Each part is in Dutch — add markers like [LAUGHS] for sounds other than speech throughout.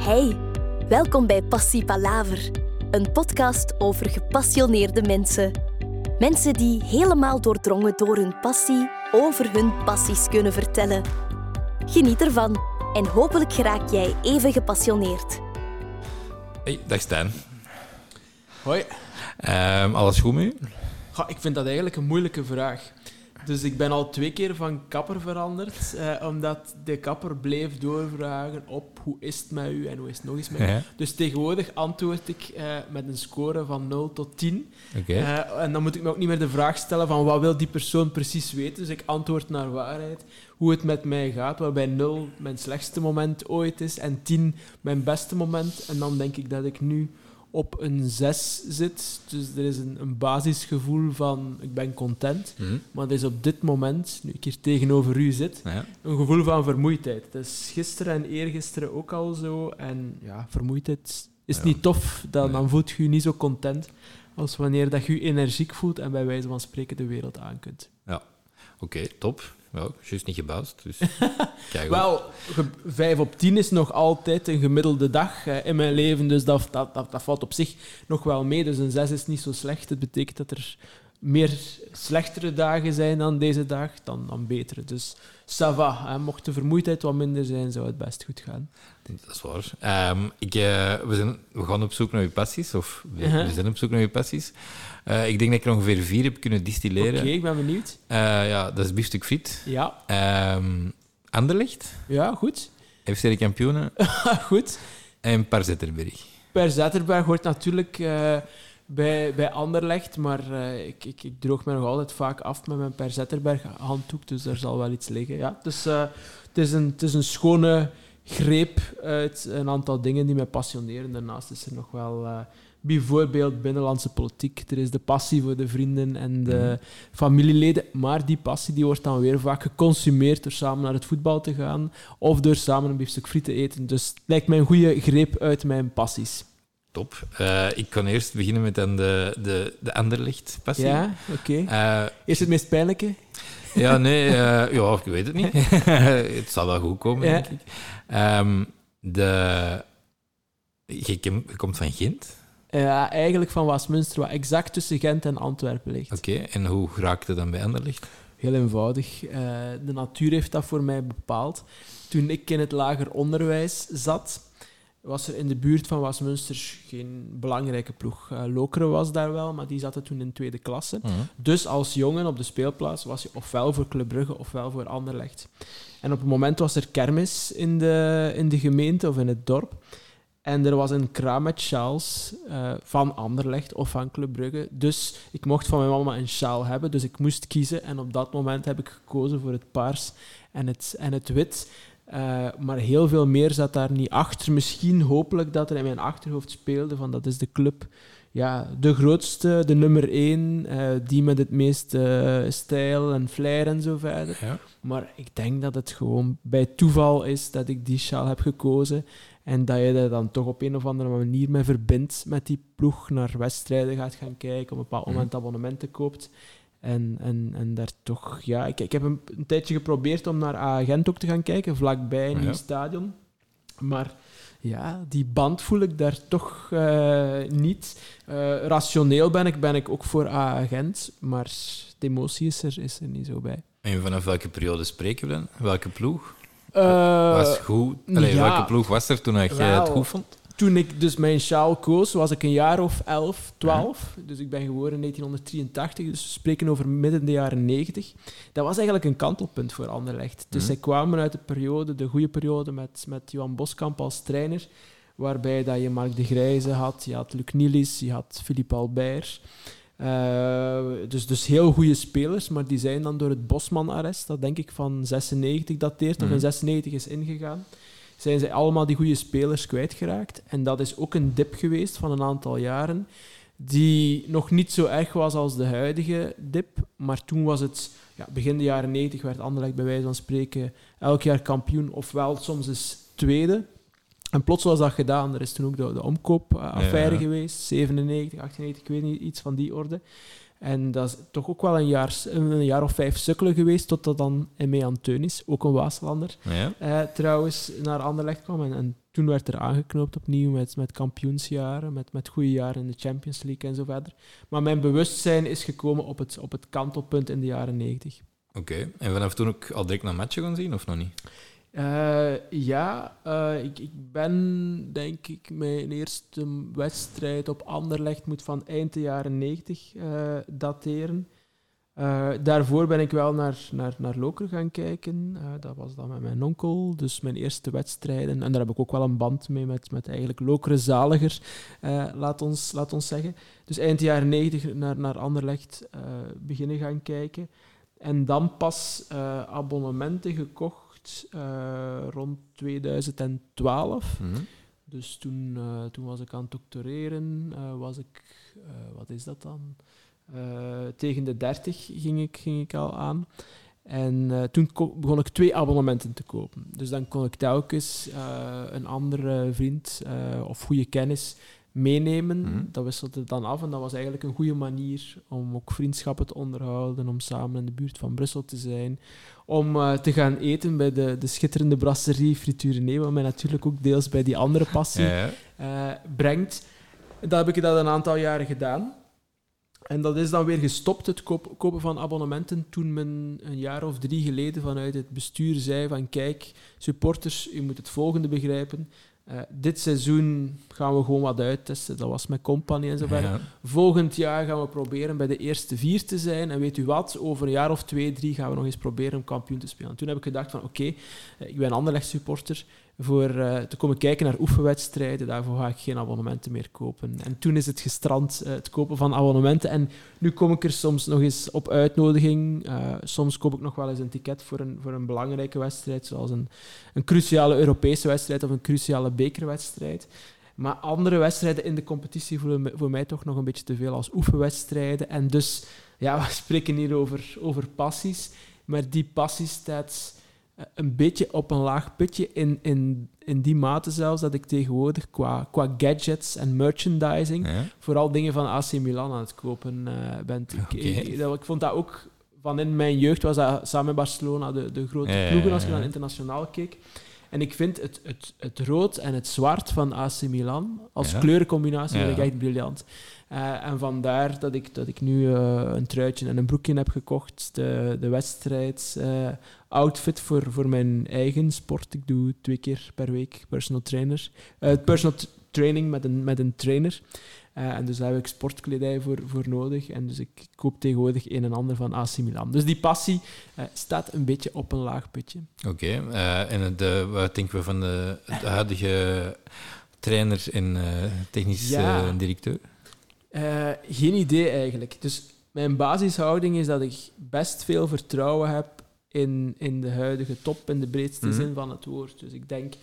Hey, welkom bij Passie Palaver, een podcast over gepassioneerde mensen. Mensen die helemaal doordrongen door hun passie over hun passies kunnen vertellen. Geniet ervan en hopelijk geraak jij even gepassioneerd. Hey, dag Stijn. Hoi. Ehm, alles goed met u? Ik vind dat eigenlijk een moeilijke vraag. Dus ik ben al twee keer van kapper veranderd, eh, omdat de kapper bleef doorvragen op hoe is het met u en hoe is het nog eens met u. Ja. Dus tegenwoordig antwoord ik eh, met een score van 0 tot 10. Oké. Eh, en dan moet ik me ook niet meer de vraag stellen van wat wil die persoon precies weten. Dus ik antwoord naar waarheid, hoe het met mij gaat, waarbij 0 mijn slechtste moment ooit is en 10 mijn beste moment. En dan denk ik dat ik nu op een 6 zit. Dus er is een, een basisgevoel van ik ben content. Mhm. Maar er is op dit moment, nu ik hier tegenover u zit, Ja. een gevoel van vermoeidheid. Dat is gisteren en eergisteren ook al zo. En ja, vermoeidheid is Ja. niet tof. Dan, dan voelt je je niet zo content als wanneer dat je je energiek voelt en bij wijze van spreken de wereld aan kunt. Oké, top. Wel, juist niet gebouwd, dus [LAUGHS] Wel, 5 op 10 is nog altijd een gemiddelde dag in mijn leven, dus dat, dat, dat, dat valt op zich nog wel mee. Dus een 6 is niet zo slecht. Het betekent dat er meer slechtere dagen zijn dan deze dag, dan, dan betere. Dus ça va. Hè. Mocht de vermoeidheid wat minder zijn, zou het best goed gaan. Dat is waar. Ehm, ik, eh, we, zijn, we gaan op zoek naar je passies, of we, Uh-huh. we zijn op zoek naar je passies. Eh, ik denk dat ik er ongeveer vier heb kunnen Oké, distilleren. ik ben benieuwd. Eh, ja, dat is biefstuk fit. Ja, Anderlecht, ja goed. FC de kampioenen [LAUGHS] goed. en Parzetterberg. Per Zetterberg hoort natuurlijk bij, bij Anderlecht, maar eh, ik, ik, ik droog me nog altijd vaak af met mijn Per Zetterberg handdoek, dus daar zal wel iets liggen. Ja, dus, eh, het, is een, het is een schone greep uit een aantal dingen die mij passioneren. Daarnaast is er nog wel eh, bijvoorbeeld binnenlandse politiek. Er is de passie voor de vrienden en de Mhm. familieleden, maar die passie die wordt dan weer vaak geconsumeerd door samen naar het voetbal te gaan of door samen een biefstuk friet te eten. Dus het lijkt mij een goede greep uit mijn passies. Top. Eh, ik kan eerst beginnen met dan de, de, de Anderlecht-passie. Ja, oké. Eh, Eerst het meest pijnlijke. Ja, nee, eh, ja, ik weet het niet. [LAUGHS] het zal wel goed komen, Ja. denk ik. Ehm, de... je, komt van Gent. Ja, eigenlijk van Westminster, wat exact tussen Gent en Antwerpen ligt. Oké, en hoe raakte dan bij Anderlecht? Heel eenvoudig. Eh, de natuur heeft dat voor mij bepaald. Toen ik in het lager onderwijs zat, was er in de buurt van Westminster geen belangrijke ploeg. Eh, Lokeren was daar wel, maar die zaten toen in tweede klasse. Dus als jongen op de speelplaats was je ofwel voor Club Brugge ofwel voor Anderlecht. En op het moment was er kermis in de, in de gemeente of in het dorp. En er was een kraam met sjaals eh, van Anderlecht of van Club Brugge. Dus ik mocht van mijn mama een sjaal hebben, dus ik moest kiezen. En op dat moment heb ik gekozen voor het paars en het, en het wit. Eh, maar heel veel meer zat daar niet achter. Misschien hopelijk dat er in mijn achterhoofd speelde van dat is de club ja, de grootste, de nummer één, eh, die met het meeste eh, stijl en flair en zo verder. Ja. Maar ik denk dat het gewoon bij toeval is dat ik die sjaal heb gekozen en dat je er dan toch op een of andere manier mee verbindt met die ploeg, naar wedstrijden gaat gaan kijken, op een bepaald Mhm. moment abonnementen koopt. En, en, en daar toch, ja, ik, ik heb een, een tijdje geprobeerd om naar Agent ook te gaan kijken, vlakbij een Ja. nieuw stadion. Maar ja, die band voel ik daar toch eh, niet. Eh, rationeel ben ik, ben ik ook voor A-agent, maar de emotie is er, is er niet zo bij. En vanaf welke periode spreken we dan? Welke ploeg? Eh, was goed? Allee, ja. Welke ploeg was er toen jij het goed vond? Toen ik dus mijn sjaal koos, was ik een jaar of 11, 12. Dus ik ben geboren in 1983, dus we spreken over midden de jaren 90. Dat was eigenlijk een kantelpunt voor Anderlecht. Dus Mhm. zij kwamen uit de periode, de goede periode, met, met Johan Boskamp als trainer, waarbij dat je Mark de Grijze had, je had Luc Nielis, je had Philippe Albert. Eh, dus, dus heel goede spelers, maar die zijn dan door het Bosman-arrest, dat denk ik van 96 dateert, of Mhm. in 96 is ingegaan, zijn ze allemaal die goede spelers kwijtgeraakt. En dat is ook een dip geweest van een aantal jaren, die nog niet zo erg was als de huidige dip. Maar toen was het, ja, begin de jaren 90 werd Anderlecht bij wijze van spreken elk jaar kampioen, ofwel soms eens tweede. En plots was dat gedaan. Er is toen ook de, de omkoopaffaire Ja. geweest, 97, 98, ik weet niet, iets van die orde. En dat is toch ook wel een jaar, een jaar of vijf sukkelen geweest, totdat dan Emme Teunis, ook een Waaslander, Ja. eh, trouwens naar Anderlecht kwam. En, en toen werd er aangeknoopt opnieuw met, met kampioensjaren, met, met goede jaren in de Champions League en zo verder. Maar mijn bewustzijn is gekomen op het, op het kantelpunt in de jaren negentig. Oké. En vanaf toen ook al direct naar matchen gaan zien, of nog niet? Eh, ja, eh, ik, ik ben denk ik mijn eerste wedstrijd op Anderlecht moet van eind de jaren 90 eh, dateren. Daarvoor ben ik wel naar, naar, naar Loker gaan kijken. Dat was dan met mijn onkel, dus mijn eerste wedstrijden. En daar heb ik ook wel een band mee met, met eigenlijk Lokeren zaliger, laat, ons, laat ons zeggen. Dus eind jaren 90 naar, naar Anderlecht beginnen gaan kijken. En dan pas abonnementen gekocht eh, rond 2012. Mhm. Dus toen, eh, toen was ik aan het doctoreren. eh, was ik, wat is dat dan? Tegen de 30 ging ik, ging ik al aan. En toen begon ik twee abonnementen te kopen. Dus dan kon ik telkens een andere vriend of goede kennis meenemen. Mhm. Dat wisselde dan af en dat was eigenlijk een goede manier om ook vriendschappen te onderhouden, om samen in de buurt van Brussel te zijn, om eh, te gaan eten bij de, de schitterende brasserie Frituur wat mij natuurlijk ook deels bij die andere passie Ja, ja. eh, brengt. Dat heb ik dat een aantal jaren gedaan. En dat is dan weer gestopt, het koop- kopen van abonnementen, toen men een jaar of drie geleden vanuit het bestuur zei van kijk, supporters, u moet het volgende begrijpen. Eh, dit seizoen gaan we gewoon wat uittesten. Dat was met Company en zo verder. Ja. Volgend jaar gaan we proberen bij de eerste vier te zijn. En weet u wat, over een jaar of twee, drie gaan we nog eens proberen om kampioen te spelen. En toen heb ik gedacht van oké, eh, ik ben Anderlecht supporter. Voor eh, te komen kijken naar oefenwedstrijden, daarvoor ga ik geen abonnementen meer kopen. En toen is het gestrand, eh, het kopen van abonnementen. En nu kom ik er soms nog eens op uitnodiging. Eh, soms koop ik nog wel eens een ticket voor een, voor een belangrijke wedstrijd, zoals een, een cruciale Europese wedstrijd of een cruciale bekerwedstrijd. Maar andere wedstrijden in de competitie voelen voor mij toch nog een beetje te veel als oefenwedstrijden. En dus, ja, [LAUGHS] we spreken hier over, over passies. Maar die passie staat eh, een beetje op een laag putje. In, in, in die mate zelfs dat ik tegenwoordig qua, qua gadgets en merchandising Ja. vooral dingen van AC Milan aan het kopen eh, ben. Ik, vond dat ook van in mijn jeugd was dat samen met Barcelona de, de grote Ja, ploegen als je dan internationaal keek. En ik vind het, het, het rood en het zwart van AC Milan als Ja. kleurencombinatie Ja. vind ik echt briljant. Eh, en vandaar dat ik, dat ik nu eh, een truitje en een broekje heb gekocht. De, de wedstrijd outfit voor, voor mijn eigen sport. Ik doe twee keer per week personal trainer. Eh, personal training met een, met een trainer. Eh, en dus daar heb ik sportkledij voor, voor nodig. En dus ik koop tegenwoordig een en ander van AC Milan. Dus die passie eh, staat een beetje op een laag putje. Oké. en eh, wat denken we van de, de huidige trainer en technisch Ja. eh, directeur? Geen idee eigenlijk. Dus mijn basishouding is dat ik best veel vertrouwen heb in, in de huidige top, in de breedste Mhm. zin van het woord. Dus ik denk,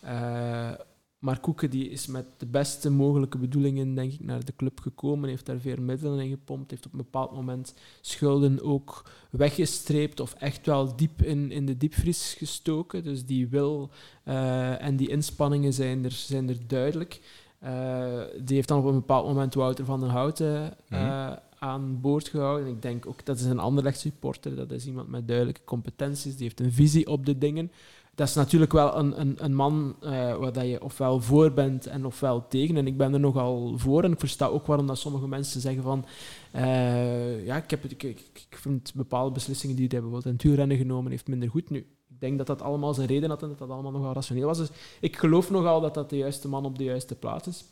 eh Mark Koeken die is met de beste mogelijke bedoelingen denk ik, naar de club gekomen, heeft daar veel middelen in gepompt, heeft op een bepaald moment schulden ook weggestreept of echt wel diep in, in de diepvries gestoken. Dus die wil eh, en die inspanningen zijn er, zijn er duidelijk. Eh, die heeft dan op een bepaald moment Wouter van den Houten Mhm. Aan boord gehouden. En ik denk ook, dat is een Anderlecht supporter, dat is iemand met duidelijke competenties, die heeft een visie op de dingen. Dat is natuurlijk wel een, een, een man eh, waar dat je ofwel voor bent en ofwel tegen. En ik ben er nogal voor. En ik versta ook waarom dat sommige mensen zeggen van... eh, ja, ik, heb ik, ik, vind bepaalde beslissingen die hij bijvoorbeeld in het wielrennen genomen heeft minder goed. Nu, ik denk dat dat allemaal zijn reden had en dat dat allemaal nogal rationeel was. Dus ik geloof nogal dat dat de juiste man op de juiste plaats is.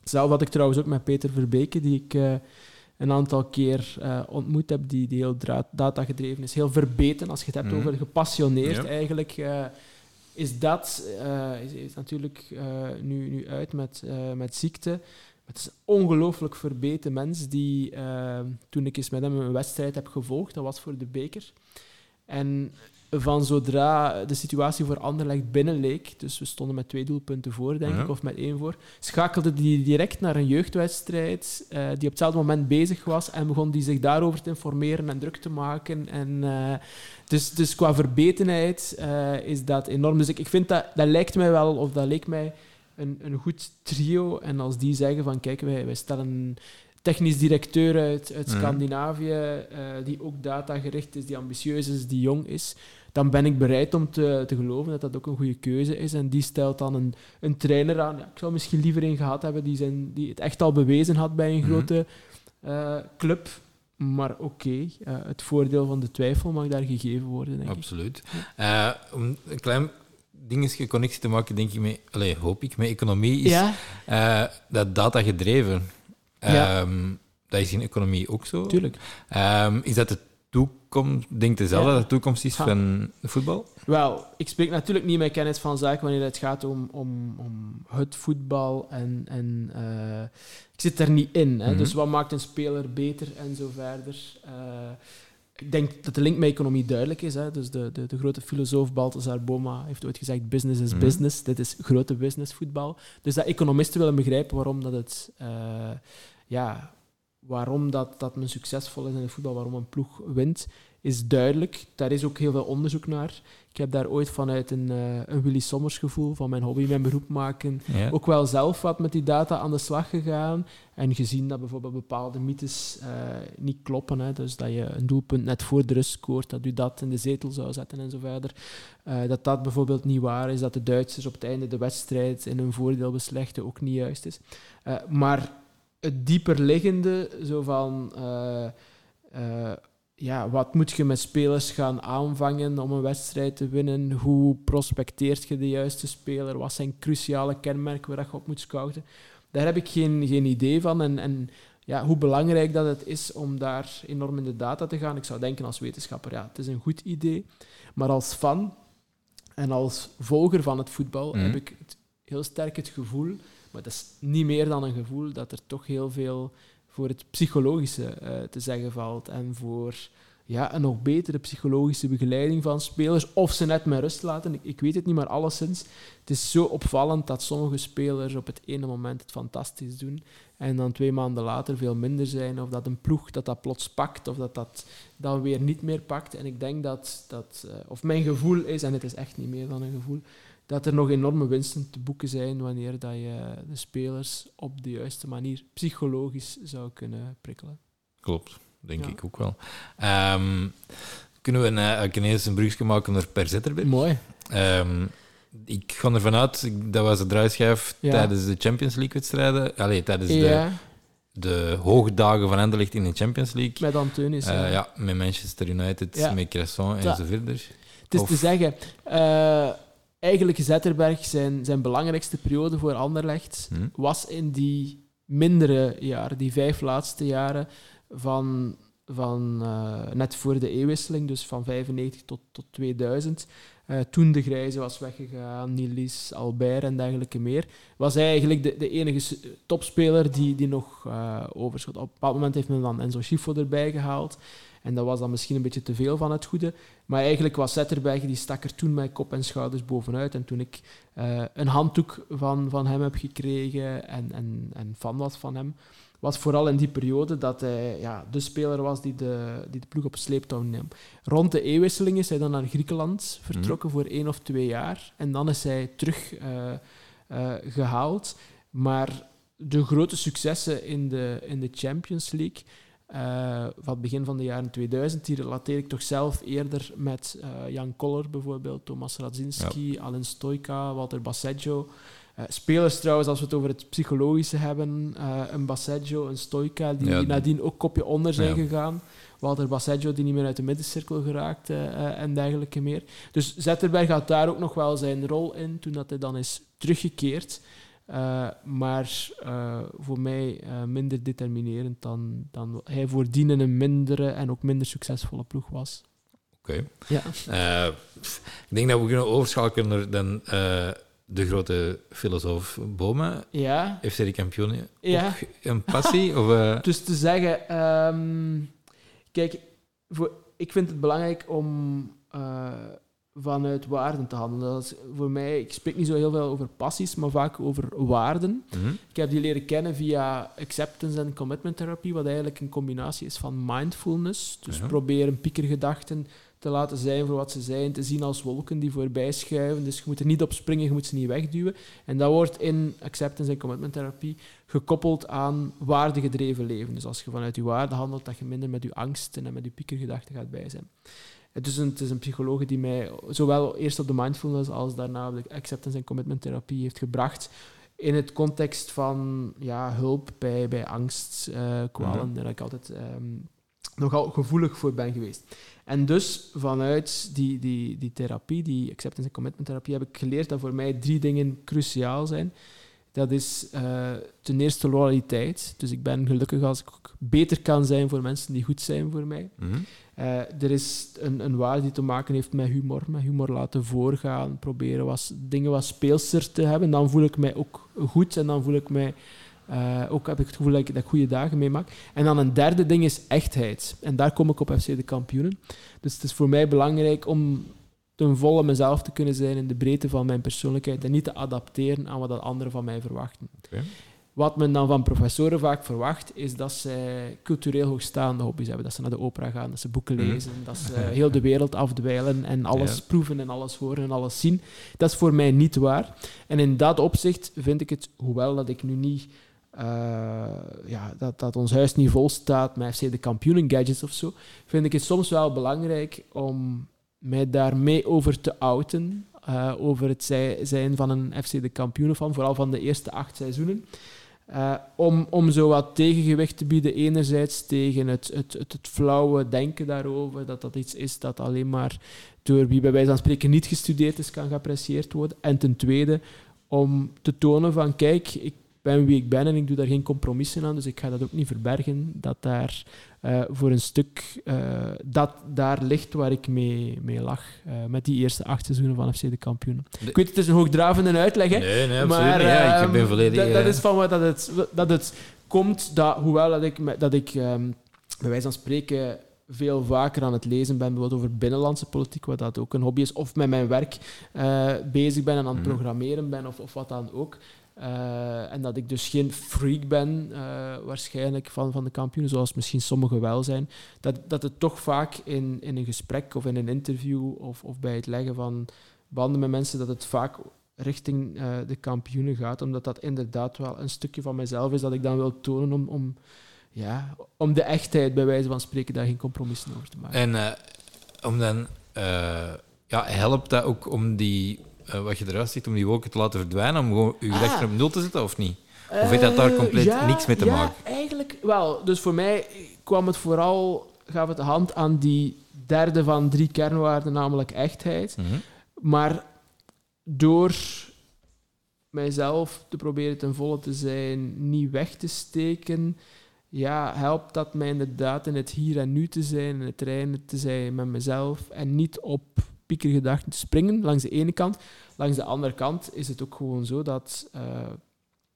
Hetzelfde had ik trouwens ook met Peter Verbeke, die ik eh, een aantal keer eh, ontmoet heb, die, die heel datagedreven is. Heel verbeten, als je het hebt Mhm. over gepassioneerd eigenlijk. eh, is dat eh, is, is natuurlijk nu, nu uit met, met ziekte. Het is een ongelooflijk verbeten mens die, toen ik eens met hem een wedstrijd heb gevolgd, dat was voor de beker. En van zodra de situatie voor Anderlecht binnenleek, dus we stonden met twee doelpunten voor, denk Ja. ik, of met één voor, schakelde die direct naar een jeugdwedstrijd eh, die op hetzelfde moment bezig was en begon die zich daarover te informeren en druk te maken. En, eh, dus, dus qua verbetenheid eh, is dat enorm. Dus ik, ik vind dat, dat lijkt mij wel, of dat leek mij een, een goed trio. En als die zeggen van, kijk, wij, wij stellen technisch directeur uit, uit Mhm. Scandinavië, die ook datagericht is, die ambitieus is, die jong is, dan ben ik bereid om te, te geloven dat dat ook een goede keuze is. En die stelt dan een, een trainer aan. Ja, ik zou misschien liever een gehad hebben die, zijn, die het echt al bewezen had bij een Mhm. grote eh, club. Maar oké, eh, het voordeel van de twijfel mag daar gegeven worden, denk ik. Absoluut. Eh, om een klein dingetje connectie te maken, denk ik, met, allez, hoop ik, met economie, is Ja, dat data gedreven. Ja. Ehm, dat is in economie ook zo. tuurlijk. Ehm, is dat de toekomst, denk je zelf Ja. dat de toekomst is Ha. van voetbal? Wel, ik spreek natuurlijk niet met kennis van zaken wanneer het gaat om, om, om het voetbal. En, en eh, ik zit er niet in. Hè. Mhm. Dus wat maakt een speler beter en zo verder. Eh, ik denk dat de link met economie duidelijk is. Hè. Dus de, de, de grote filosoof Balthasar Boma heeft ooit gezegd: business is Mhm. business. Dit is grote business voetbal. Dus dat economisten willen begrijpen waarom dat het. eh, ja, waarom dat, dat men succesvol is in het voetbal, waarom een ploeg wint, is duidelijk. Daar is ook heel veel onderzoek naar. Ik heb daar ooit vanuit een, eh, een Willy Sommers gevoel van mijn hobby, mijn beroep maken, Ja. ook wel zelf wat met die data aan de slag gegaan. En gezien dat bijvoorbeeld bepaalde mythes eh, niet kloppen. Hè, dus dat je een doelpunt net voor de rust scoort, dat u dat in de zetel zou zetten en zo verder. Eh, dat dat bijvoorbeeld niet waar is, dat de Duitsers op het einde de wedstrijd in hun voordeel beslechten, ook niet juist is. Maar het dieperliggende, zo van... eh, eh, ja, wat moet je met spelers gaan aanvangen om een wedstrijd te winnen? Hoe prospecteert je de juiste speler? Wat zijn cruciale kenmerken waar je op moet scouten? Daar heb ik geen, geen idee van. En, en ja, hoe belangrijk dat het is om daar enorm in de data te gaan. Ik zou denken als wetenschapper, ja, het is een goed idee. Maar als fan en als volger van het voetbal Mhm. heb ik het, heel sterk het gevoel, maar dat is niet meer dan een gevoel, dat er toch heel veel voor het psychologische eh, te zeggen valt. En voor ja, een nog betere psychologische begeleiding van spelers. Of ze net met rust laten. Ik, ik weet het niet, maar alleszins. Het is zo opvallend dat sommige spelers op het ene moment het fantastisch doen. En dan twee maanden later veel minder zijn. Of dat een ploeg dat dat plots pakt. Of dat dat dan weer niet meer pakt. En ik denk dat, dat eh, of mijn gevoel is, en het is echt niet meer dan een gevoel, dat er nog enorme winsten te boeken zijn wanneer dat je de spelers op de juiste manier psychologisch zou kunnen prikkelen. Klopt, denk Ja. ik ook wel. Ehm, kunnen we een, eh, een, eens een brugje maken naar Per Zetterberg? Mooi. Ehm, ik ga ervan uit, dat was de draaischijf Ja. tijdens de Champions League-wedstrijden. Allee, tijdens de, de hoogdagen van Anderlecht in de Champions League. met Antonius. Eh, ja. ja, met Manchester United, Ja. met Cresson Ja. en zo verder. Het is Of- te zeggen, eh, eigenlijk Zetterberg zijn, zijn belangrijkste periode voor Anderlecht Hm? was in die mindere jaren, die vijf laatste jaren van, van eh, net voor de eeuwwisseling, dus van 95 tot, tot 2000. Eh, toen de Grijze was weggegaan, Nilis, Albert en dergelijke meer, was hij eigenlijk de, de enige topspeler die, die nog eh overschot. Op een bepaald moment heeft men dan Enzo Schifo erbij gehaald. En dat was dan misschien een beetje te veel van het goede. Maar eigenlijk was Zetterberg, die stak er toen met kop en schouders bovenuit. En toen ik eh, een handdoek van, van hem heb gekregen en, en, en fan was van hem, was vooral in die periode dat hij ja, de speler was die de, die de ploeg op sleeptouw nam. Rond de eeuwwisseling is hij dan naar Griekenland vertrokken voor één of twee jaar. En dan is hij terug eh, eh, gehaald. Maar de grote successen in de, in de Champions League eh, van het begin van de jaren 2000, die relateer ik toch zelf eerder met eh, Jan Koller bijvoorbeeld, Thomas Radzinski, Alan Stoika, Walter Basseggio. Eh, spelers trouwens, als we het over het psychologische hebben, eh, een Basseggio, een Stoika, die Ja. nadien ook kopje onder zijn Ja. gegaan. Walter Basseggio, die niet meer uit de middencirkel geraakte eh, en dergelijke meer. Dus Zetterberg had daar ook nog wel zijn rol in, toen dat hij dan is teruggekeerd. Eh, maar eh, voor mij eh, minder determinerend dan, dan hij voordien in een mindere en ook minder succesvolle ploeg was. Oké. Ja. Eh, ik denk dat we kunnen overschakelen naar dan, eh, de grote filosoof Boma. Ja, Heeft hij die kampioen Ja. ook een passie? [LAUGHS] of, dus te zeggen... ehm, kijk, voor, ik vind het belangrijk om eh, vanuit waarden te handelen. Dat is voor mij, ik spreek niet zo heel veel over passies, maar vaak over waarden. mhm. Ik heb die leren kennen via acceptance en commitment therapie, wat eigenlijk een combinatie is van mindfulness. Dus Ja. proberen piekergedachten te laten zijn voor wat ze zijn, te zien als wolken die voorbij schuiven. Dus je moet er niet op springen, je moet ze niet wegduwen. En dat wordt in acceptance en commitment therapie gekoppeld aan waardegedreven leven. Dus als je vanuit je waarde handelt, dat je minder met je angsten en met je piekergedachten gaat bij zijn. Het is, een, het is een psycholoog die mij zowel eerst op de mindfulness als daarna op de acceptance en commitment therapie heeft gebracht in het context van ja, hulp bij, bij angst, uh, kwalen, daar ik altijd um, nogal gevoelig voor ben geweest. En dus vanuit die, die, die therapie, die acceptance en commitment therapie, heb ik geleerd dat voor mij drie dingen cruciaal zijn. Dat is uh, ten eerste loyaliteit. Dus ik ben gelukkig als ik beter kan zijn voor mensen die goed zijn voor mij. Mm -hmm. Uh, er is een, een waarde die te maken heeft met humor. Met humor laten voorgaan, proberen was, dingen wat speelser te hebben. Dan voel ik mij ook goed en dan voel ik mij... Uh, ook heb ik het gevoel dat ik, dat goede dagen meemaak. En dan een derde ding is echtheid. En daar kom ik op FC de Kampioenen. Dus het is voor mij belangrijk om ten volle mezelf te kunnen zijn in de breedte van mijn persoonlijkheid en niet te adapteren aan wat anderen van mij verwachten. Wat men dan van professoren vaak verwacht, is dat zij cultureel hoogstaande hobby's hebben. Dat ze naar de opera gaan, dat ze boeken lezen, mm. dat ze heel de wereld afdwijlen en alles ja. proeven en alles horen en alles zien. Dat is voor mij niet waar. En in dat opzicht vind ik het, hoewel dat ik nu niet... Uh, ja, dat, dat ons huis niet vol staat met FC de kampioenen gadgets of zo, vind ik het soms wel belangrijk om mij daarmee over te outen. Uh, over het zijn van een FC de kampioenen van, vooral van de eerste acht seizoenen. Uh, om, om zo wat tegengewicht te bieden, enerzijds tegen het, het, het, het, flauwe denken daarover, dat dat iets is dat alleen maar door wie bij wijze van spreken niet gestudeerd is, kan geapprecieerd worden. En ten tweede, om te tonen van, kijk, ik ben wie ik ben en ik doe daar geen compromissen aan, dus ik ga dat ook niet verbergen, dat daar uh, voor een stuk uh, dat daar ligt waar ik mee, mee lag. Uh, met die eerste acht seizoenen van FC de kampioen. Ik weet, het is een hoogdravende uitleg, hè, nee, nee, maar ja, ik ben ehm, volledig... Dat, dat is van wat dat het, dat het komt, dat, hoewel dat ik, dat ik um, bij wijze van spreken veel vaker aan het lezen ben, bijvoorbeeld over binnenlandse politiek, wat dat ook een hobby is, of met mijn werk uh, bezig ben en aan het mhm. programmeren ben, of, of wat dan ook. Uh, en dat ik dus geen freak ben, uh, waarschijnlijk, van, van de kampioenen, zoals misschien sommigen wel zijn. Dat, dat het toch vaak in, in een gesprek of in een interview of, of bij het leggen van banden met mensen, dat het vaak richting uh, de kampioenen gaat. Omdat dat inderdaad wel een stukje van mezelf is dat ik dan wil tonen om, om, ja, om de echtheid, bij wijze van spreken, daar geen compromissen over te maken. En om dan... ja, helpt dat ook om die uh, wat je eruit ziet om die wolken te laten verdwijnen, om gewoon je gedachten ah. op nul te zetten, of niet? Of heeft dat daar eh, compleet ja, niks mee te ja, maken? eigenlijk wel. Dus voor mij kwam het vooral, gaf het de hand aan die derde van drie kernwaarden, namelijk echtheid. Mhm. Maar door mijzelf te proberen ten volle te zijn, niet weg te steken, ja, helpt dat mij inderdaad in het hier en nu te zijn, in het reinen te zijn met mezelf en niet op piekergedachten te springen, langs de ene kant. Langs de andere kant is het ook gewoon zo dat uh,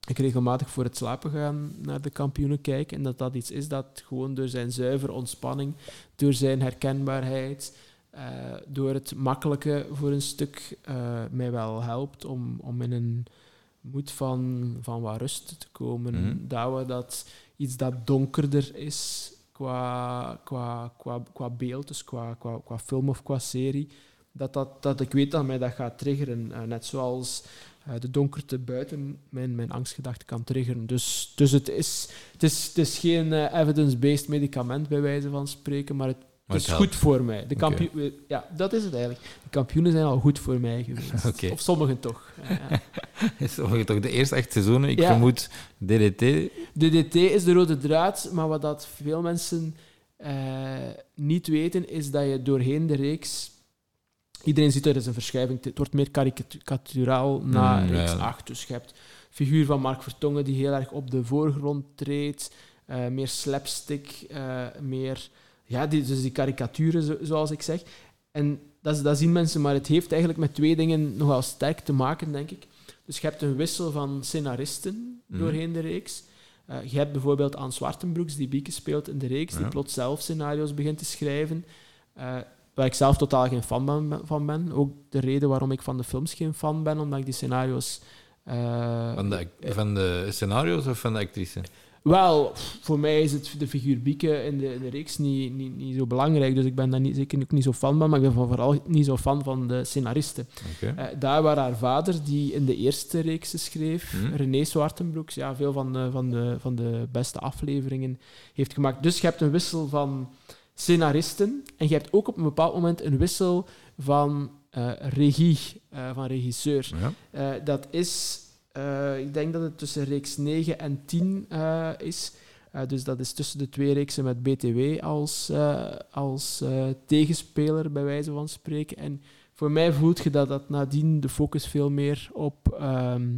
ik regelmatig voor het slapen gaan naar de kampioenen kijk en dat dat iets is dat gewoon door zijn zuivere ontspanning, door zijn herkenbaarheid, uh, door het makkelijke voor een stuk uh, mij wel helpt om, om in een moed van, van wat rust te komen. Mhm. Dat we dat iets dat donkerder is qua, qua, qua, qua beeld, dus qua, qua, qua film of qua serie, dat, dat, dat ik weet dat mij dat gaat triggeren. Uh, net zoals uh, de donkerte buiten mijn, mijn angstgedachten kan triggeren. Dus, dus het, is, het, is, het is geen uh, evidence-based medicament, bij wijze van spreken, maar het, maar het is goed voor mij. De kampio- okay. Ja, dat is het eigenlijk. De kampioenen zijn al goed voor mij geweest. [LAUGHS] okay. Of sommigen toch. [LAUGHS] sommigen toch. De eerste echt seizoenen, ik ja. vermoed DDT. DDT is de rode draad, maar wat dat veel mensen niet weten, is dat je doorheen de reeks Iedereen ziet er is een verschuiving. Het wordt meer karikaturaal na mm, reeks ja. 8. Dus je hebt figuur van Mark Vertongen die heel erg op de voorgrond treedt. Uh, meer slapstick, uh, meer... Ja, die, dus die karikaturen, zo, zoals ik zeg. En dat, dat zien mensen, maar het heeft eigenlijk met twee dingen nogal sterk te maken, denk ik. Dus je hebt een wissel van scenaristen Mhm. doorheen de reeks. Uh, je hebt bijvoorbeeld Anne Zwartenbroeks, die Bieke speelt in de reeks, die plots zelf scenario's begint te schrijven. Waar ik zelf totaal geen fan ben- van ben. Ook de reden waarom ik van de films geen fan ben, omdat ik die scenario's... eh, Van de, van de scenario's of van de actrice? Wel, voor mij is het de figuur Bieke in de, in de reeks niet, niet, niet zo belangrijk. Dus ik ben daar niet, zeker ook niet zo fan van. Maar ik ben vooral niet zo fan van de scenaristen. Eh, daar waar haar vader, die in de eerste reeks schreef, Hm. René Zwartenbroeks, ja, veel van de, van, de, van de beste afleveringen heeft gemaakt. Dus je hebt een wissel van scenaristen en je hebt ook op een bepaald moment een wissel van eh, regie, eh, van regisseur. Ja. Eh, dat is, ik denk dat het tussen reeks 9 en 10 eh, is. Dus dat is tussen de twee reeksen met BTW als, als tegenspeler, bij wijze van spreken. En voor mij voelt je dat, dat nadien de focus veel meer op ehm,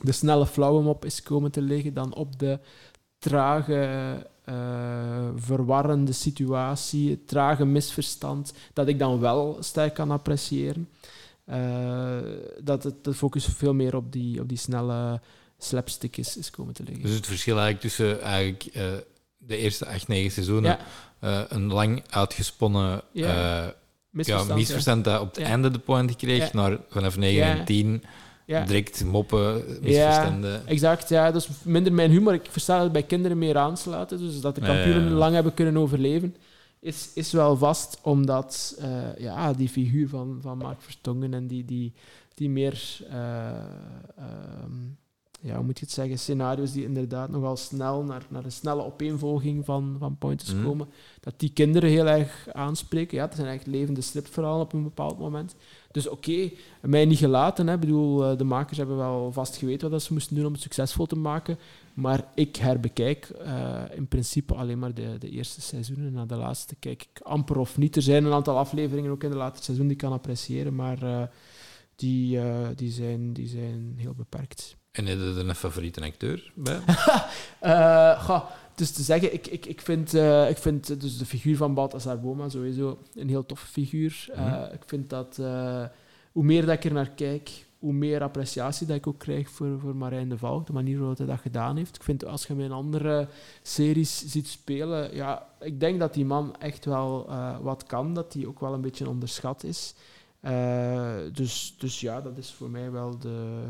de snelle flauwe mop is komen te liggen dan op de trage, eh, verwarrende situatie, het trage misverstand, dat ik dan wel sterk kan appreciëren. Eh, dat het de focus veel meer op die, op die snelle slapstick is, is komen te liggen. Dus het verschil eigenlijk tussen eigenlijk, eh, de eerste acht, negen seizoenen, ja, een lang uitgesponnen Ja, ja, ja, misverstand. misverstand dat op het einde de point kreeg, naar vanaf 9 Ja. en 10 ja. direct moppen, misverstanden. Exact, ja. Dat is minder mijn humor. Ik versta dat het bij kinderen meer aanslaat. Dus dat de Ja, ja, kampioenen ja. lang hebben kunnen overleven, is, is wel vast. Omdat eh, ja, die figuur van, van Mark Vertongen en die, die, die meer... eh, ehm, ja, hoe moet je het zeggen? Scenario's die inderdaad nogal snel naar, naar een snelle opeenvolging van, van pointers Mhm. komen. Dat die kinderen heel erg aanspreken. Ja, het zijn echt levende stripverhalen op een bepaald moment. Dus oké, mij niet gelaten. Hè. Ik bedoel, eh, de makers hebben wel vast geweten wat ze moesten doen om het succesvol te maken. Maar ik herbekijk eh, in principe alleen maar de, de eerste seizoenen. Na de laatste kijk ik amper of niet. Er zijn een aantal afleveringen ook in de laatste seizoen die ik kan appreciëren, maar eh, die, die, zijn, die zijn heel beperkt. En heb je er een favoriete acteur bij? [LAUGHS] Eh, goh, dus te zeggen, ik, ik, ik vind, eh, ik vind eh, dus de figuur van Balthazar Boma sowieso een heel toffe figuur. Eh, Mhm. Ik vind dat eh, hoe meer dat ik er naar kijk, hoe meer appreciatie dat ik ook krijg voor, voor Marijn de Valk, de manier waarop hij dat gedaan heeft. Ik vind als je hem in andere series ziet spelen, ja, ik denk dat die man echt wel eh, wat kan, dat hij ook wel een beetje onderschat is. Eh, dus, dus ja, dat is voor mij wel de,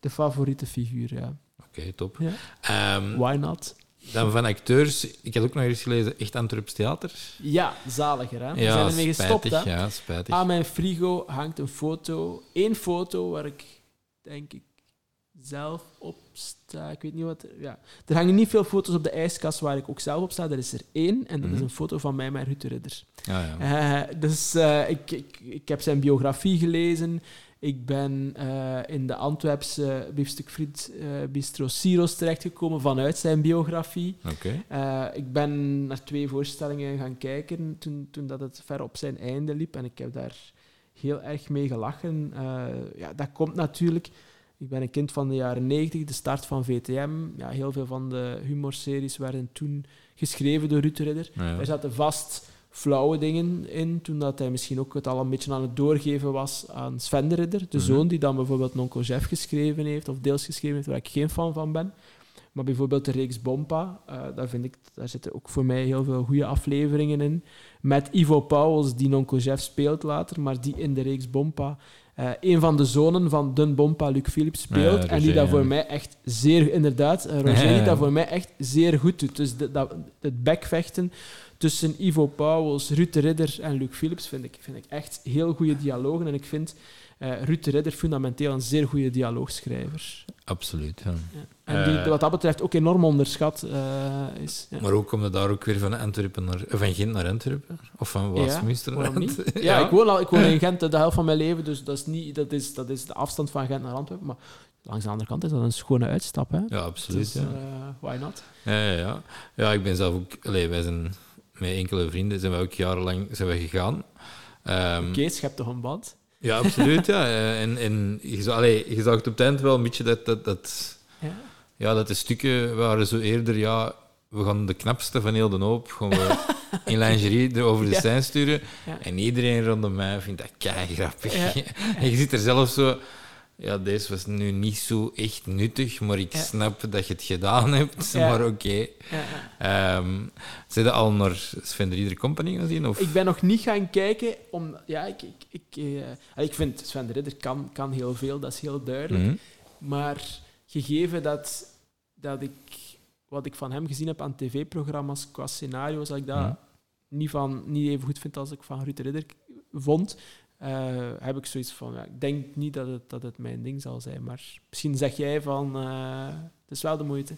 de favoriete figuur. Ja. Oké, top. Ja. Ehm, Why not? dan van acteurs, ik had ook nog eens gelezen, echt Antwerps Theater. Ja, zaliger, hè? We ja, zijn ermee gestopt, spijtig. hè? Ja, spijtig. Aan mijn frigo hangt een foto. Eén foto waar ik, denk ik, zelf op sta. Ik weet niet wat... er- Ja. Er hangen niet veel foto's op de ijskast waar ik ook zelf op sta. Er is er één, en dat is Mhm. een foto van mij met Ruud de Ridder. ja, ja. Eh, dus eh, ik, ik, ik heb zijn biografie gelezen. Ik ben eh, in de Antwerpse biefstukfriet eh Bistro Siros terechtgekomen vanuit zijn biografie. Oké. Eh, ik ben naar twee voorstellingen gaan kijken toen, toen dat het ver op zijn einde liep. En ik heb daar heel erg mee gelachen. Ja, dat komt natuurlijk... Ik ben een kind van de jaren 90, de start van VTM. Ja, heel veel van de humorseries werden toen geschreven door Ruud de Ridder. Ja, ja. Er zaten vast flauwe dingen in, toen dat hij misschien ook het al een beetje aan het doorgeven was aan Sven de Ridder, de Mhm. zoon die dan bijvoorbeeld Nonkel Jeff geschreven heeft, of deels geschreven heeft, waar ik geen fan van ben. Maar bijvoorbeeld de reeks Bompa, eh, daar, vind ik, daar zitten ook voor mij heel veel goede afleveringen in. Met Ivo Pauwels, die Nonkel Jeff speelt later, maar die in de reeks Bompa eh, een van de zonen van Dun Bompa, Luc Philips, speelt. Ja, en die dat voor mij echt zeer, inderdaad, eh, Roger, die [LAUGHS] dat voor mij echt zeer goed doet. Dus de- dat, het bekvechten tussen Ivo Pauwels, Ruud de Ridder en Luc Philips vind ik, vind ik echt heel goede dialogen. En ik vind eh Ruud de Ridder fundamenteel een zeer goede dialoogschrijver. Absoluut, ja. En die Eh. wat dat betreft ook enorm onderschat eh, is. Ja. Maar ook omdat daar ook weer van, Antwerpen naar, eh, van Gent naar Antwerpen? Of van Westminster naar? Antwerpen? [LAUGHS] Ja, Ik, woon al, ik woon in Gent de helft van mijn leven, dus dat is, niet, dat is, dat is de afstand van Gent naar Antwerpen. Maar langs de andere kant is dat een schone uitstap. Hè? Ja, absoluut. Dus, ja. why not? Ja, ja, ja. ja, ik ben zelf ook... Allee, wij zijn met enkele vrienden zijn wij ook jarenlang zijn wij gegaan. Ehm, Kees, je hebt toch een band? Ja, absoluut. ja. Eh, En, en je, zag, allee, je zag het op het eind wel een beetje dat, dat, dat, Ja. ja, dat de stukken waren zo eerder... Ja, we gaan de knapste van heel de hoop gaan we [LAUGHS] in lingerie erover de Ja. scène sturen. Ja. En iedereen rondom mij vindt dat kei grappig. Ja. [LAUGHS] En je zit er zelf zo... Ja, deze was nu niet zo echt nuttig, maar ik Ja. snap dat je het gedaan hebt. Ja. Maar oké. Ja, ja. Ehm zijn je al naar Sven de Rieder Company gaan zien? Of? Ik ben nog niet gaan kijken, om, ja, ik, ik, ik, eh, ik vind Sven de Ridder kan, kan heel veel, dat is heel duidelijk. Mhm. Maar gegeven dat, dat ik wat ik van hem gezien heb aan tv-programma's qua scenario's, dat ik dat Mhm. niet, van, niet even goed vind als ik van Ruud de Ridder vond, eh, heb ik zoiets van, ja, ik denk niet dat het, dat het mijn ding zal zijn, maar misschien zeg jij van, eh, het is wel de moeite.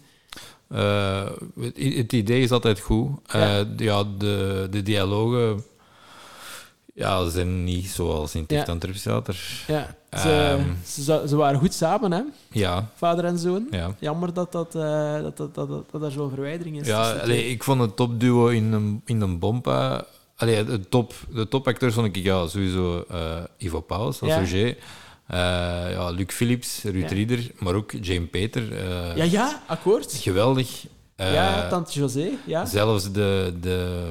Eh, het, het idee is altijd goed. Ja. Ja, de, de dialogen ja, zijn niet zoals in Ja. Ticht Theater. Ja, ze, Ehm. ze, waren goed samen, hè, Ja, vader en zoon. ja. Jammer dat, dat, dat, dat, dat, dat, er zo'n verwijdering is. ja allee, ik vond het topduo in een, in een bompa. Allee, de, top, de topacteurs vond ik ja, sowieso eh, Ivo Pauws als Ja. Roger. Eh, ja, Luc Philips, Ruud Ja. Rieder, maar ook Jane Peter. eh, ja, ja, akkoord. Geweldig. Ja, tante José, ja. Zelfs de, de,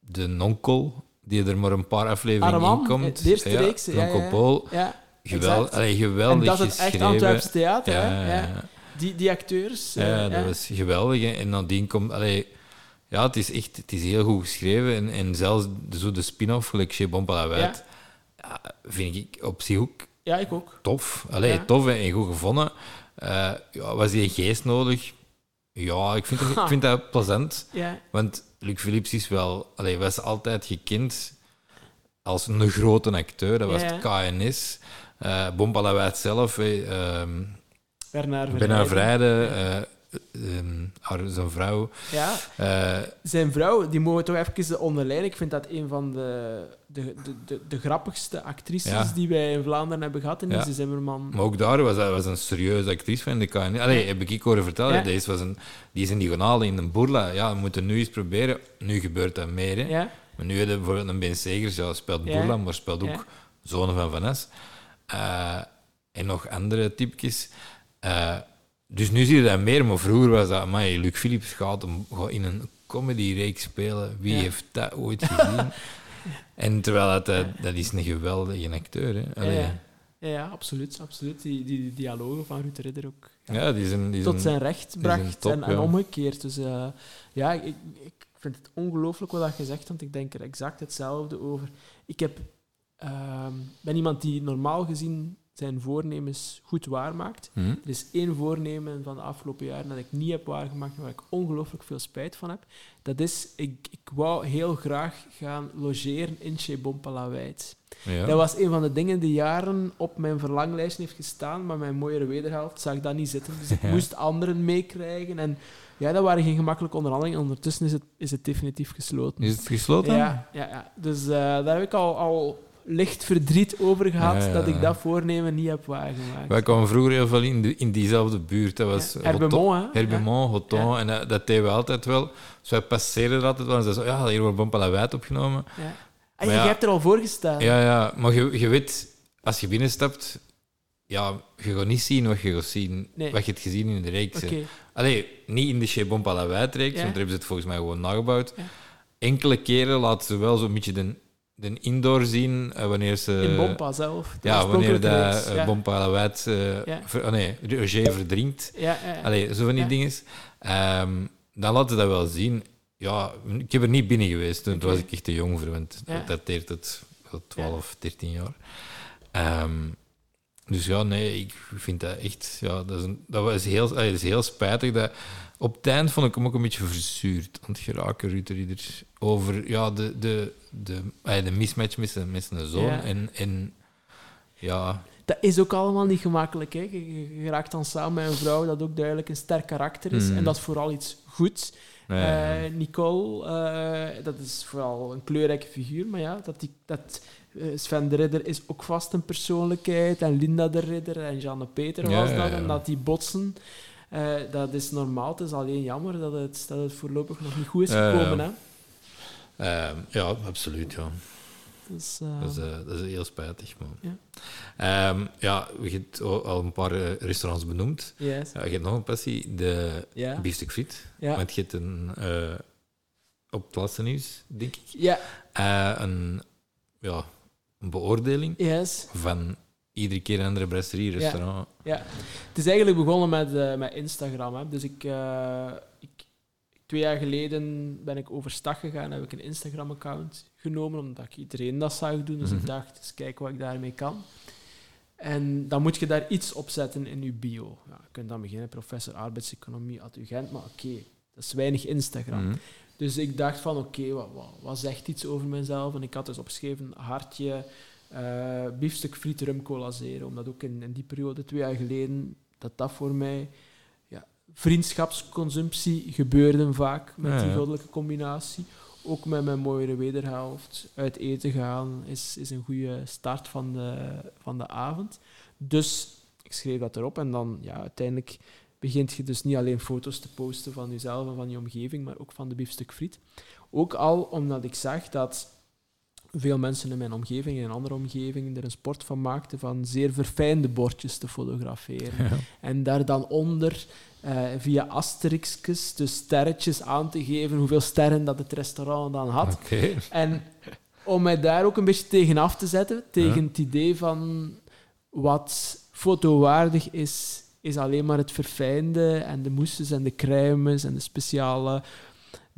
de nonkel, die er maar een paar afleveringen in komt. de eerste ja, reeks, ja. Paul. Geweld, allee, geweldig En dat is het echt. Antwerps theater. Die, die acteurs. Ja, dat was geweldig. hè. En nadien komt... Allee, ja, het is echt het is heel goed geschreven. En, en zelfs de, zo de spin-off, gelijk Chez Bon ja, vind ik op zich ook Ja, ik ook. tof. Allee, Ja. tof en goed gevonden. Eh, ja, was die geest nodig? Ja, ik vind, het- ik vind dat [LAUGHS] plezant. Ja, Want Luc Philips is wel... Allee, was altijd gekend als een grote acteur. Dat was het KNS. Uh, Bon Palavait zelf... eh, ehm, Bernard Vrijden, eh, ehm, haar- zijn vrouw. Ja, eh, zijn vrouw, die mogen we toch even onderlijnen. Ik vind dat een van de, de, de, de, de grappigste actrices Ja. die wij in Vlaanderen hebben gehad. En Ja. Lise Zimmerman. maar ook daar was hij was een serieuze actrice van de KN. Allee, heb ik horen vertellen. Ja. Deze was een, die is in diagonale in een boerla. Ja, we moeten nu eens proberen. Nu gebeurt dat meer. Hè. Ja, Maar nu hebben we bijvoorbeeld een Ben Segers. Ja, speelt boerla, maar speelt ook zonen van Van Es. Eh, en nog andere typjes. Eh, dus nu zie je dat meer, maar vroeger was dat... Luc Philips gaat, hem, gaat in een comedyreeks spelen. Wie Ja. heeft dat ooit gezien? [LAUGHS] en terwijl dat, dat, dat is een geweldige acteur. Hè. ja, Allee, ja. Ja, ja, absoluut. absoluut. Die, die, die dialogen van Ruud de Ridder ook. ja. Die zijn, die tot zijn- recht bracht top, en, omgekeerd. Dus eh, ja, ik, ik vind het ongelooflijk wat je zegt, want ik denk er exact hetzelfde over. Ik heb, ehm, ben iemand die normaal gezien zijn voornemens goed waarmaakt. Hm? Er is één voornemen van de afgelopen jaren dat ik niet heb waargemaakt, maar waar ik ongelooflijk veel spijt van heb. Dat is, ik, ik wou heel graag gaan logeren in Palavait. Ja. Dat was een van de dingen die jaren op mijn verlanglijst heeft gestaan, maar mijn mooiere wederhelft zag dat niet zitten. Dus ik Ja. moest anderen meekrijgen. En ja, dat waren geen gemakkelijke onderhandelingen. Ondertussen is het, is het definitief gesloten. Is het gesloten? Ja, ja, ja. dus eh, daar heb ik al, al licht verdriet over gehad Ja, ja, dat ik dat voornemen niet heb waargemaakt. Wij kwamen vroeger heel veel in, de, in diezelfde buurt. Dat was Ja, Herbemont? Herbemont. En dat, dat deden we altijd wel. Dus wij passeerden er altijd wel. En zeiden zo, ja, hier wordt Bon Palavait opgenomen. Ja. ja. Ah, je hebt er al voor gestaan. Ja, ja. Maar je, je weet, als je binnenstapt... Ja, je gaat niet zien wat je gaat zien. Nee. Wat je hebt gezien in de reeks. Oké. Allee, niet in de Chez Bon Palavait-reeks, Ja. want daar hebben ze het volgens mij gewoon nagebouwd. Enkele keren laten ze wel zo'n beetje de, de indoor zien, eh, wanneer ze... In Bompa zelf. Ja, wanneer de uh, ja. Palavait... eh, Ja. oh nee, Roger verdrinkt. Ja. Allee, zo van die dingen. Ehm, dan laten ze dat wel zien. Ja, ik heb er niet binnen geweest. Toen was ik echt te jong voor, want dat dateert het wel 12, 13 jaar. Ehm, dus ja, nee, ik vind dat echt... Ja, dat, is een, dat, was heel, allee, dat is heel spijtig. Dat, op het eind vond ik hem ook een beetje verzuurd aan het geraken, Ruud de. Over ja, de, de, de, allee, de mismatch met zijn, met zijn zoon. Ja. En, en ja, Dat is ook allemaal niet gemakkelijk. Hè. Je, raakt dan samen met een vrouw dat ook duidelijk een sterk karakter is. Mm. En dat is vooral iets goeds. nee, Eh, Nicole, eh, dat is vooral een kleurrijke figuur. Maar ja, dat, die, dat eh, Sven de Ridder is ook vast een persoonlijkheid. En Linda de Ridder en Jeanne Peter was ja, dat. ja. En dat die botsen. Eh, dat is normaal. Het is alleen jammer dat het, dat het voorlopig nog niet goed is gekomen. Hè. Ehm, ja, absoluut, ja. Dus, eh, Dat is, eh, dat is heel spijtig. Maar. Ja. Ehm, ja, je hebt al een paar eh, restaurants benoemd. yes. Ja, je hebt nog een passie, de Ja. biefstuk friet. Ja. Want je hebt een, eh, op het laatste nieuws, denk ik, Ja, eh, een, ja, een beoordeling yes. van iedere keer een andere brasserie, restaurant. Ja, het is eigenlijk begonnen met, eh, met Instagram. Hè. Dus ik, eh, ik, twee jaar geleden ben ik overstag gegaan, heb ik een Instagram-account genomen, omdat ik iedereen dat zag doen. Dus Mhm. ik dacht, eens kijken wat ik daarmee kan. En dan moet je daar iets op zetten in je bio. Ja, je kunt dan beginnen, professor arbeidseconomie UGent, maar oké, dat is weinig Instagram. Mhm. Dus ik dacht van, oké, wat, wat, wat zegt iets over mezelf? En ik had dus opgeschreven, hartje, eh biefstuk friet, rum, cola zero. Omdat ook in, in die periode, twee jaar geleden, dat dat voor mij... Ja, vriendschapsconsumptie gebeurde vaak met Ja, die goddelijke combinatie. Ook met mijn mooiere wederhelft. Uit eten gaan is, is een goede start van de, van de avond. Dus ik schreef dat erop en dan ja, uiteindelijk begint je dus niet alleen foto's te posten van jezelf en van je omgeving, maar ook van de biefstuk friet. Ook al omdat ik zag dat veel mensen in mijn omgeving en in andere omgevingen er een sport van maakten van zeer verfijnde bordjes te fotograferen. Ja. En daar dan onder eh, via asterixjes, dus sterretjes aan te geven hoeveel sterren dat het restaurant dan had. En om mij daar ook een beetje tegen af te zetten, tegen het idee van wat fotowaardig is, is alleen maar het verfijnde en de mousses en de crèmes en de speciale,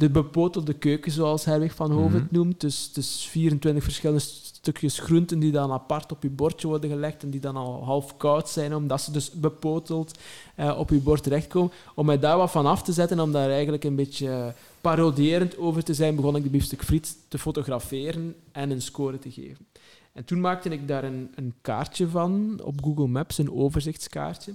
de bepotelde keuken, zoals Herwig van Hoven het Mhm. noemt. Dus, dus 24 verschillende stukjes groenten die dan apart op je bordje worden gelegd en die dan al half koud zijn, omdat ze dus bepoteld eh, op je bord terechtkomen. Om mij daar wat van af te zetten, om daar eigenlijk een beetje parodierend over te zijn, begon ik de biefstuk friet te fotograferen en een score te geven. En toen maakte ik daar een, een kaartje van op Google Maps, een overzichtskaartje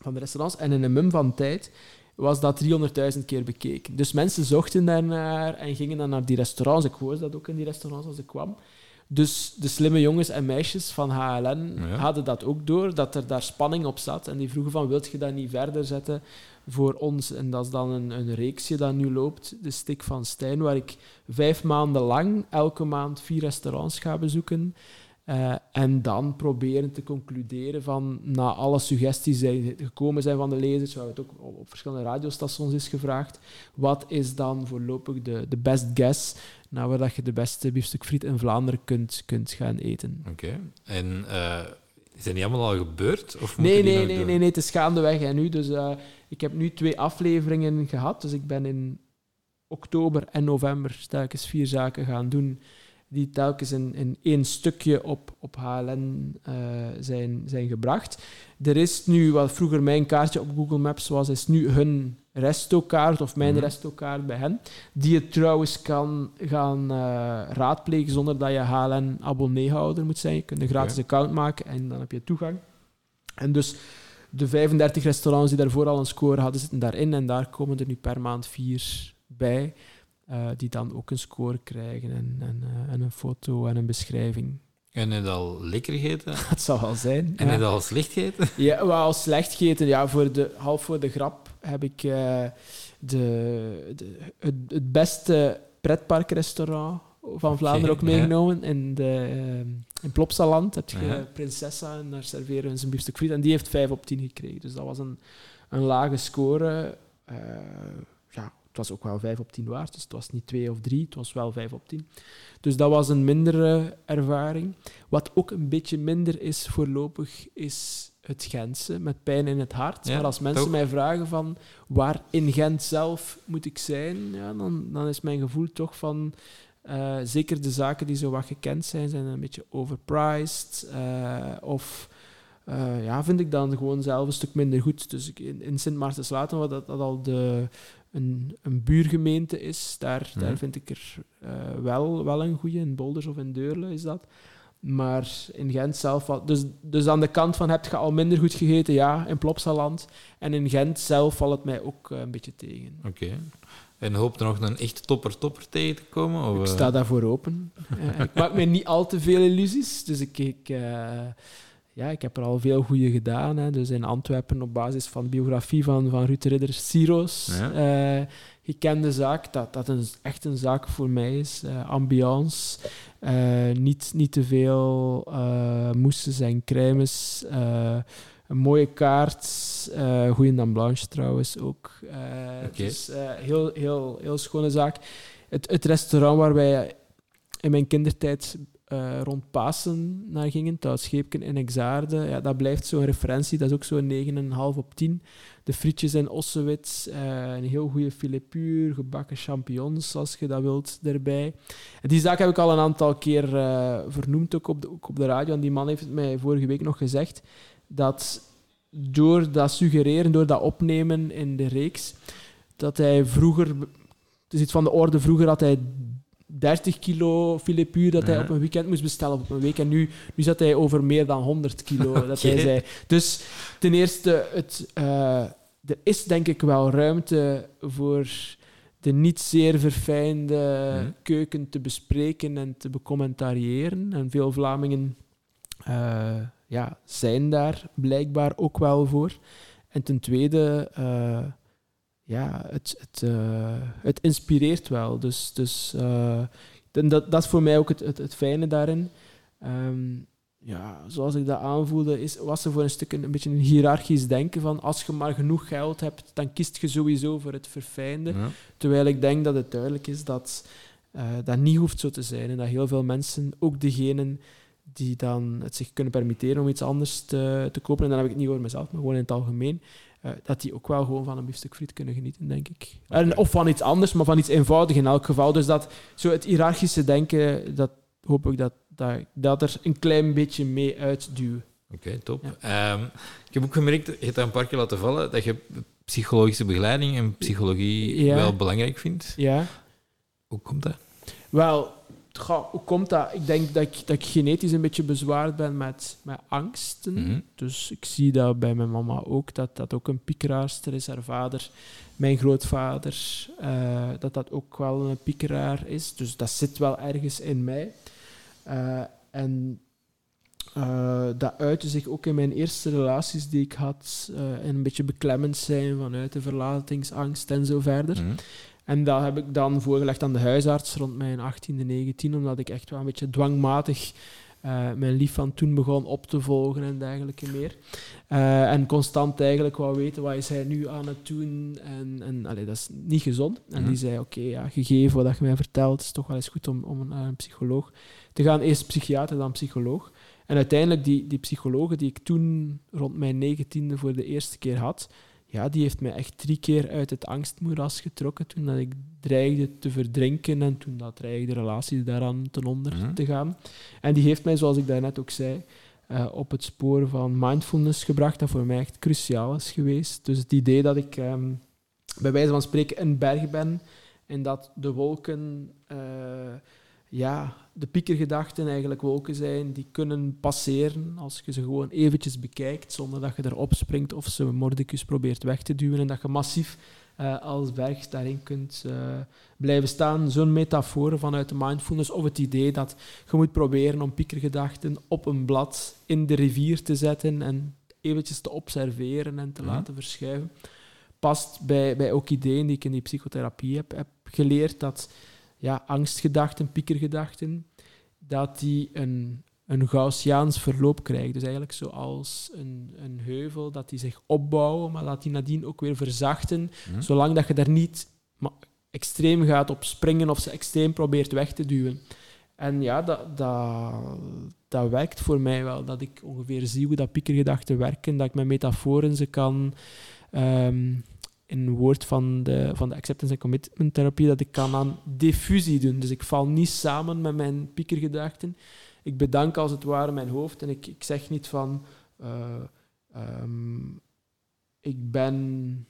van de restaurants. En in een mum van tijd was dat 300.000 keer bekeken. Dus mensen zochten daarnaar en gingen dan naar die restaurants. Ik hoorde dat ook in die restaurants als ik kwam. Dus de slimme jongens en meisjes van HLN Ja. hadden dat ook door, dat er daar spanning op zat. En die vroegen van, wilt je dat niet verder zetten voor ons? En dat is dan een, een reeksje dat nu loopt, de Stik van Stijn, waar ik vijf maanden lang elke maand vier restaurants ga bezoeken. Eh, en dan proberen te concluderen van, na alle suggesties die gekomen zijn van de lezers, waar het ook op, op verschillende radiostations is gevraagd, wat is dan voorlopig de, de best guess naar waar dat je de beste biefstuk friet in Vlaanderen kunt, kunt gaan eten? Oké. En eh, is dat niet allemaal al gebeurd? Of Nee, die nee, nee, doen? nee, nee, het is gaandeweg. En nu, dus, eh, ik heb nu twee afleveringen gehad. Dus ik ben in oktober en november telkens vier zaken gaan doen die telkens in, in één stukje op, op HLN eh, zijn, zijn gebracht. Er is nu, wat vroeger mijn kaartje op Google Maps was, is nu hun restokaart of mijn Mhm. restokaart bij hen, die je trouwens kan gaan eh, raadplegen zonder dat je HLN-abonneehouder moet zijn. Je kunt een gratis account maken en dan heb je toegang. En dus de 35 restaurants die daarvoor al een score hadden, zitten daarin. En daar komen er nu per maand vier bij, eh, die dan ook een score krijgen en, en, eh, en een foto en een beschrijving. En je al lekker gegeten? [LAUGHS] Dat zal wel zijn. En ja. je al slecht gegeten? Ja, wel slecht gegeten. Ja, voor de, half voor de grap heb ik eh, de, de, het, het beste pretparkrestaurant van Vlaanderen ook ja. meegenomen. In, de, in Plopsaland heb je Ja. Prinsessa en daar serveren we zijn biefstuk friet. En die heeft 5 op 10 gekregen. Dus dat was een, een lage score. Ja, het was ook wel 5 op 10 waard. Dus het was niet 2 of 3, het was wel 5 op 10. Dus dat was een mindere ervaring. Wat ook een beetje minder is voorlopig, is het Gentse, met pijn in het hart. Ja, maar als mensen mij vragen van waar in Gent zelf moet ik zijn, ja, dan, dan is mijn gevoel toch van... eh, zeker de zaken die zo wat gekend zijn, zijn een beetje overpriced. eh, of eh, ja, vind ik dan gewoon zelf een stuk minder goed. Dus ik, in, in Sint Maartenslaten, wat dat, dat al de, een, een buurgemeente is, daar, Mhm. daar vind ik er eh, wel, wel een goede. In Bolders of in Deurle is dat. Maar in Gent zelf... valt- Dus, dus aan de kant van, heb je al minder goed gegeten? Ja, in Plopsaland. En in Gent zelf valt het mij ook eh, een beetje tegen. Oké. En hoop er nog een echt topper-topper tegen te komen? Of, Ik eh, sta daarvoor open. Ik maak me niet al te veel illusies. Dus ik, ik, ja, ik heb er al veel goede gedaan. Hè. Dus in Antwerpen op basis van de biografie van, van Ruud de Ridder, Siros. Ja. eh, gekende zaak, dat dat een, echt een zaak voor mij is. Eh, ambiance, eh, niet, niet te veel mousses en crèmes. een mooie kaart, goede dan blanche trouwens ook. Oké. Dus heel, heel, heel schone zaak. Het, het restaurant waar wij in mijn kindertijd eh, rond Pasen naar gingen, Scheepken in Exaarde. Ja, dat blijft zo'n referentie, dat is ook zo'n 9,5 op 10. De frietjes in Ossewits, uh, een heel goede filet puur, gebakken champignons, als je dat wilt, erbij. Die zaak heb ik al een aantal keer uh, vernoemd, ook op, de, ook op de radio. En die man heeft het mij vorige week nog gezegd, dat door dat suggereren, door dat opnemen in de reeks, dat hij vroeger... Het is iets van de orde, vroeger had hij 30 kilo filet puur dat hij op een weekend moest bestellen op een week. En nu, nu zat hij over meer dan 100 kilo, [LAUGHS] dat hij zei. Dus ten eerste, het, uh, er is denk ik wel ruimte voor de niet zeer verfijnde mhm. keuken te bespreken en te becommentariëren. En veel Vlamingen uh, ja, zijn daar blijkbaar ook wel voor. En ten tweede... Uh, ja, het, het, uh, het inspireert wel. Dus, dus uh, dat, dat is voor mij ook het, het, het fijne daarin. Um, ja, zoals ik dat aanvoelde, is, was er voor een stuk een, een, beetje een hiërarchisch denken van als je maar genoeg geld hebt, dan kiest je sowieso voor het verfijnde. Ja. Terwijl ik denk dat het duidelijk is dat uh, dat niet hoeft zo te zijn en dat heel veel mensen, ook degenen die dan het zich kunnen permitteren om iets anders te, te kopen, en dan heb ik het niet over mezelf, maar gewoon in het algemeen, uh, dat die ook wel gewoon van een biefstuk friet kunnen genieten, denk ik. En, of van iets anders, maar van iets eenvoudigs in elk geval. Dus dat, zo het hiërarchische denken, dat hoop ik dat, dat, dat er een klein beetje mee uitduwt. Oké, top. Um, ik heb ook gemerkt, je hebt een paar keer laten vallen, dat je psychologische begeleiding en psychologie ja. wel belangrijk vindt. Ja. Hoe komt dat? Wel, hoe komt dat? Ik denk dat ik, dat ik genetisch een beetje bezwaard ben met, met angsten. Mhm. Dus ik zie dat bij mijn mama ook, dat dat ook een piekeraarster is. Haar vader, mijn grootvader, uh, dat dat ook wel een piekeraar is. Dus dat zit wel ergens in mij. Uh, en uh, dat uitte zich ook in mijn eerste relaties die ik had. en een beetje beklemmend zijn vanuit de verlatingsangst en zo verder. Mhm. En dat heb ik dan voorgelegd aan de huisarts rond mijn 18e, 19, omdat ik echt wel een beetje dwangmatig uh, mijn lief van toen begon op te volgen en dergelijke meer. Uh, en constant eigenlijk wou weten wat is hij nu aan het doen. En, en allee, dat is niet gezond. En die mhm. zei, oké, okay, ja, gegeven wat je mij vertelt, is toch wel eens goed om, om een, een psycholoog te gaan. Eerst psychiater, dan psycholoog. En uiteindelijk, die, die psychologen die ik toen rond mijn negentiende voor de eerste keer had, ja, die heeft mij echt drie keer uit het angstmoeras getrokken toen dat ik dreigde te verdrinken en toen dat dreigde relaties daaraan ten onder mhm. te gaan. En die heeft mij, zoals ik daarnet ook zei, uh, op het spoor van mindfulness gebracht, dat voor mij echt cruciaal is geweest. Dus het idee dat ik um, bij wijze van spreken een berg ben en dat de wolken... Uh, ja, de piekergedachten eigenlijk wolken zijn die kunnen passeren als je ze gewoon eventjes bekijkt zonder dat je erop springt of ze mordicus probeert weg te duwen en dat je massief uh, als berg daarin kunt uh, blijven staan. Zo'n metafoor vanuit de mindfulness of het idee dat je moet proberen om piekergedachten op een blad in de rivier te zetten en eventjes te observeren en te mhm. laten verschuiven, past bij, bij ook ideeën die ik in die psychotherapie heb, heb geleerd dat ja, angstgedachten, piekergedachten, dat die een, een Gaussiaans verloop krijgen. Dus eigenlijk zoals een, een heuvel, dat die zich opbouwen, maar dat die nadien ook weer verzachten, mhm. zolang dat je daar niet extreem gaat op springen of ze extreem probeert weg te duwen. En ja, dat, dat, dat werkt voor mij wel. Dat ik ongeveer zie hoe dat piekergedachten werken, dat ik met metaforen ze kan ehm, in woord van de, van de acceptance en commitment therapie dat ik kan aan diffusie doen. Dus ik val niet samen met mijn piekergedachten. Ik bedank als het ware mijn hoofd en ik, ik zeg niet van uh, um, ik ben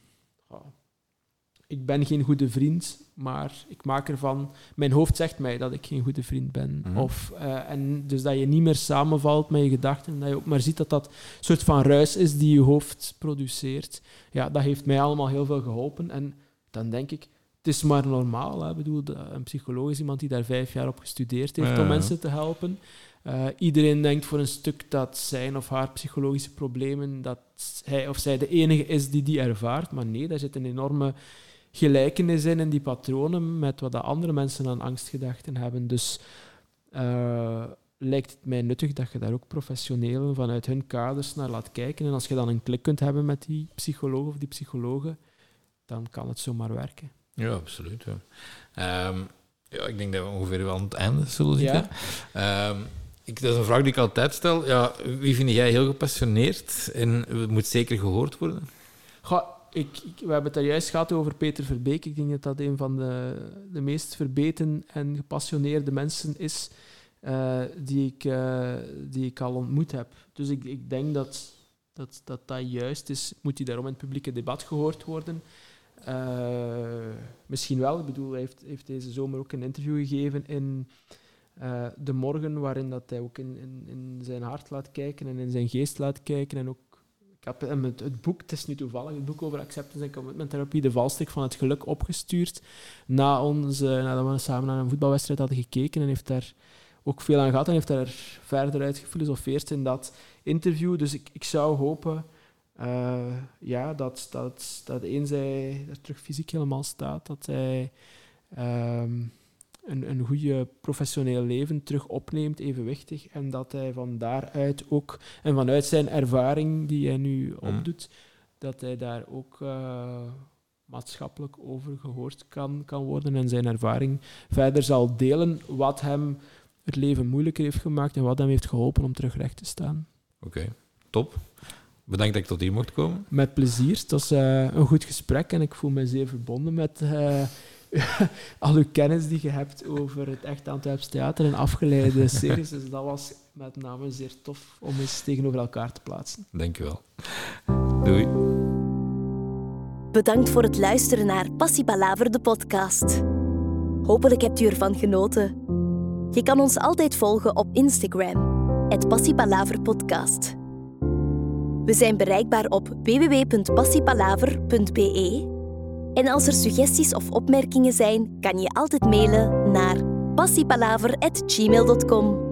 ik ben geen goede vriend, maar ik maak ervan... Mijn hoofd zegt mij dat ik geen goede vriend ben. Mhm. of, uh, en dus dat je niet meer samenvalt met je gedachten. En dat je ook maar ziet dat dat een soort van ruis is die je hoofd produceert. Ja, dat heeft mij allemaal heel veel geholpen. En dan denk ik, het is maar normaal. Hè. Ik bedoel, een psycholoog is iemand die daar vijf jaar op gestudeerd heeft om mensen te helpen. Uh, iedereen denkt voor een stuk dat zijn of haar psychologische problemen, dat hij of zij de enige is die die ervaart. Maar nee, daar zit een enorme gelijkenis in in die patronen met wat de andere mensen aan angstgedachten hebben. Dus uh, lijkt het mij nuttig dat je daar ook professioneel vanuit hun kaders naar laat kijken. En als je dan een klik kunt hebben met die psycholoog of die psychologen, dan kan het zomaar werken. Ja, absoluut. Ja. Um, Ja, ik denk dat we ongeveer wel aan het einde zullen zitten. Ehm, ik, dat is een vraag die ik altijd stel. Ja, wie vind jij heel gepassioneerd en moet zeker gehoord worden? Goh, ik, we hebben het daar juist gehad over Peter Verbeek. Ik denk dat dat een van de, de meest verbeten en gepassioneerde mensen is uh, die, ik, uh, die ik al ontmoet heb. Dus ik, ik denk dat dat, dat dat juist is. Moet hij daarom in het publieke debat gehoord worden? Uh, misschien wel. Ik bedoel, hij heeft, heeft deze zomer ook een interview gegeven in De Morgen, waarin dat hij ook in, in, in zijn hart laat kijken en in zijn geest laat kijken. En ook heb het, het, boek, het is nu toevallig, het boek over acceptance en commitment therapie, de valstrik van het geluk opgestuurd na onze, nadat we samen naar een voetbalwedstrijd hadden gekeken en heeft daar ook veel aan gehad en heeft daar verder uit gefilosofeerd in dat interview. Dus ik, ik zou hopen uh, ja, dat, dat, dat eens hij er terug fysiek helemaal staat, dat hij um, een, een goede professioneel leven terug opneemt, evenwichtig, en dat hij van daaruit ook, en vanuit zijn ervaring die hij nu mhm. opdoet, dat hij daar ook uh, maatschappelijk over gehoord kan, kan worden en zijn ervaring verder zal delen, wat hem het leven moeilijker heeft gemaakt en wat hem heeft geholpen om terug recht te staan. Oké, top. Bedankt dat ik tot hier mocht komen. Met plezier. Het was uh, een goed gesprek en ik voel me zeer verbonden met uh, [LAUGHS] al uw kennis die je hebt over het echt Antwerps theater en afgeleide [LAUGHS] series. Dus dat was met name zeer tof om eens tegenover elkaar te plaatsen. Dank je wel. Doei. Bedankt voor het luisteren naar Passie Palaver, de podcast. Hopelijk hebt u ervan genoten. Je kan ons altijd volgen op Instagram, het Podcast. We zijn bereikbaar op www.passiepalaver.be. En als er suggesties of opmerkingen zijn, kan je altijd mailen naar passiepalaver.gmail.com.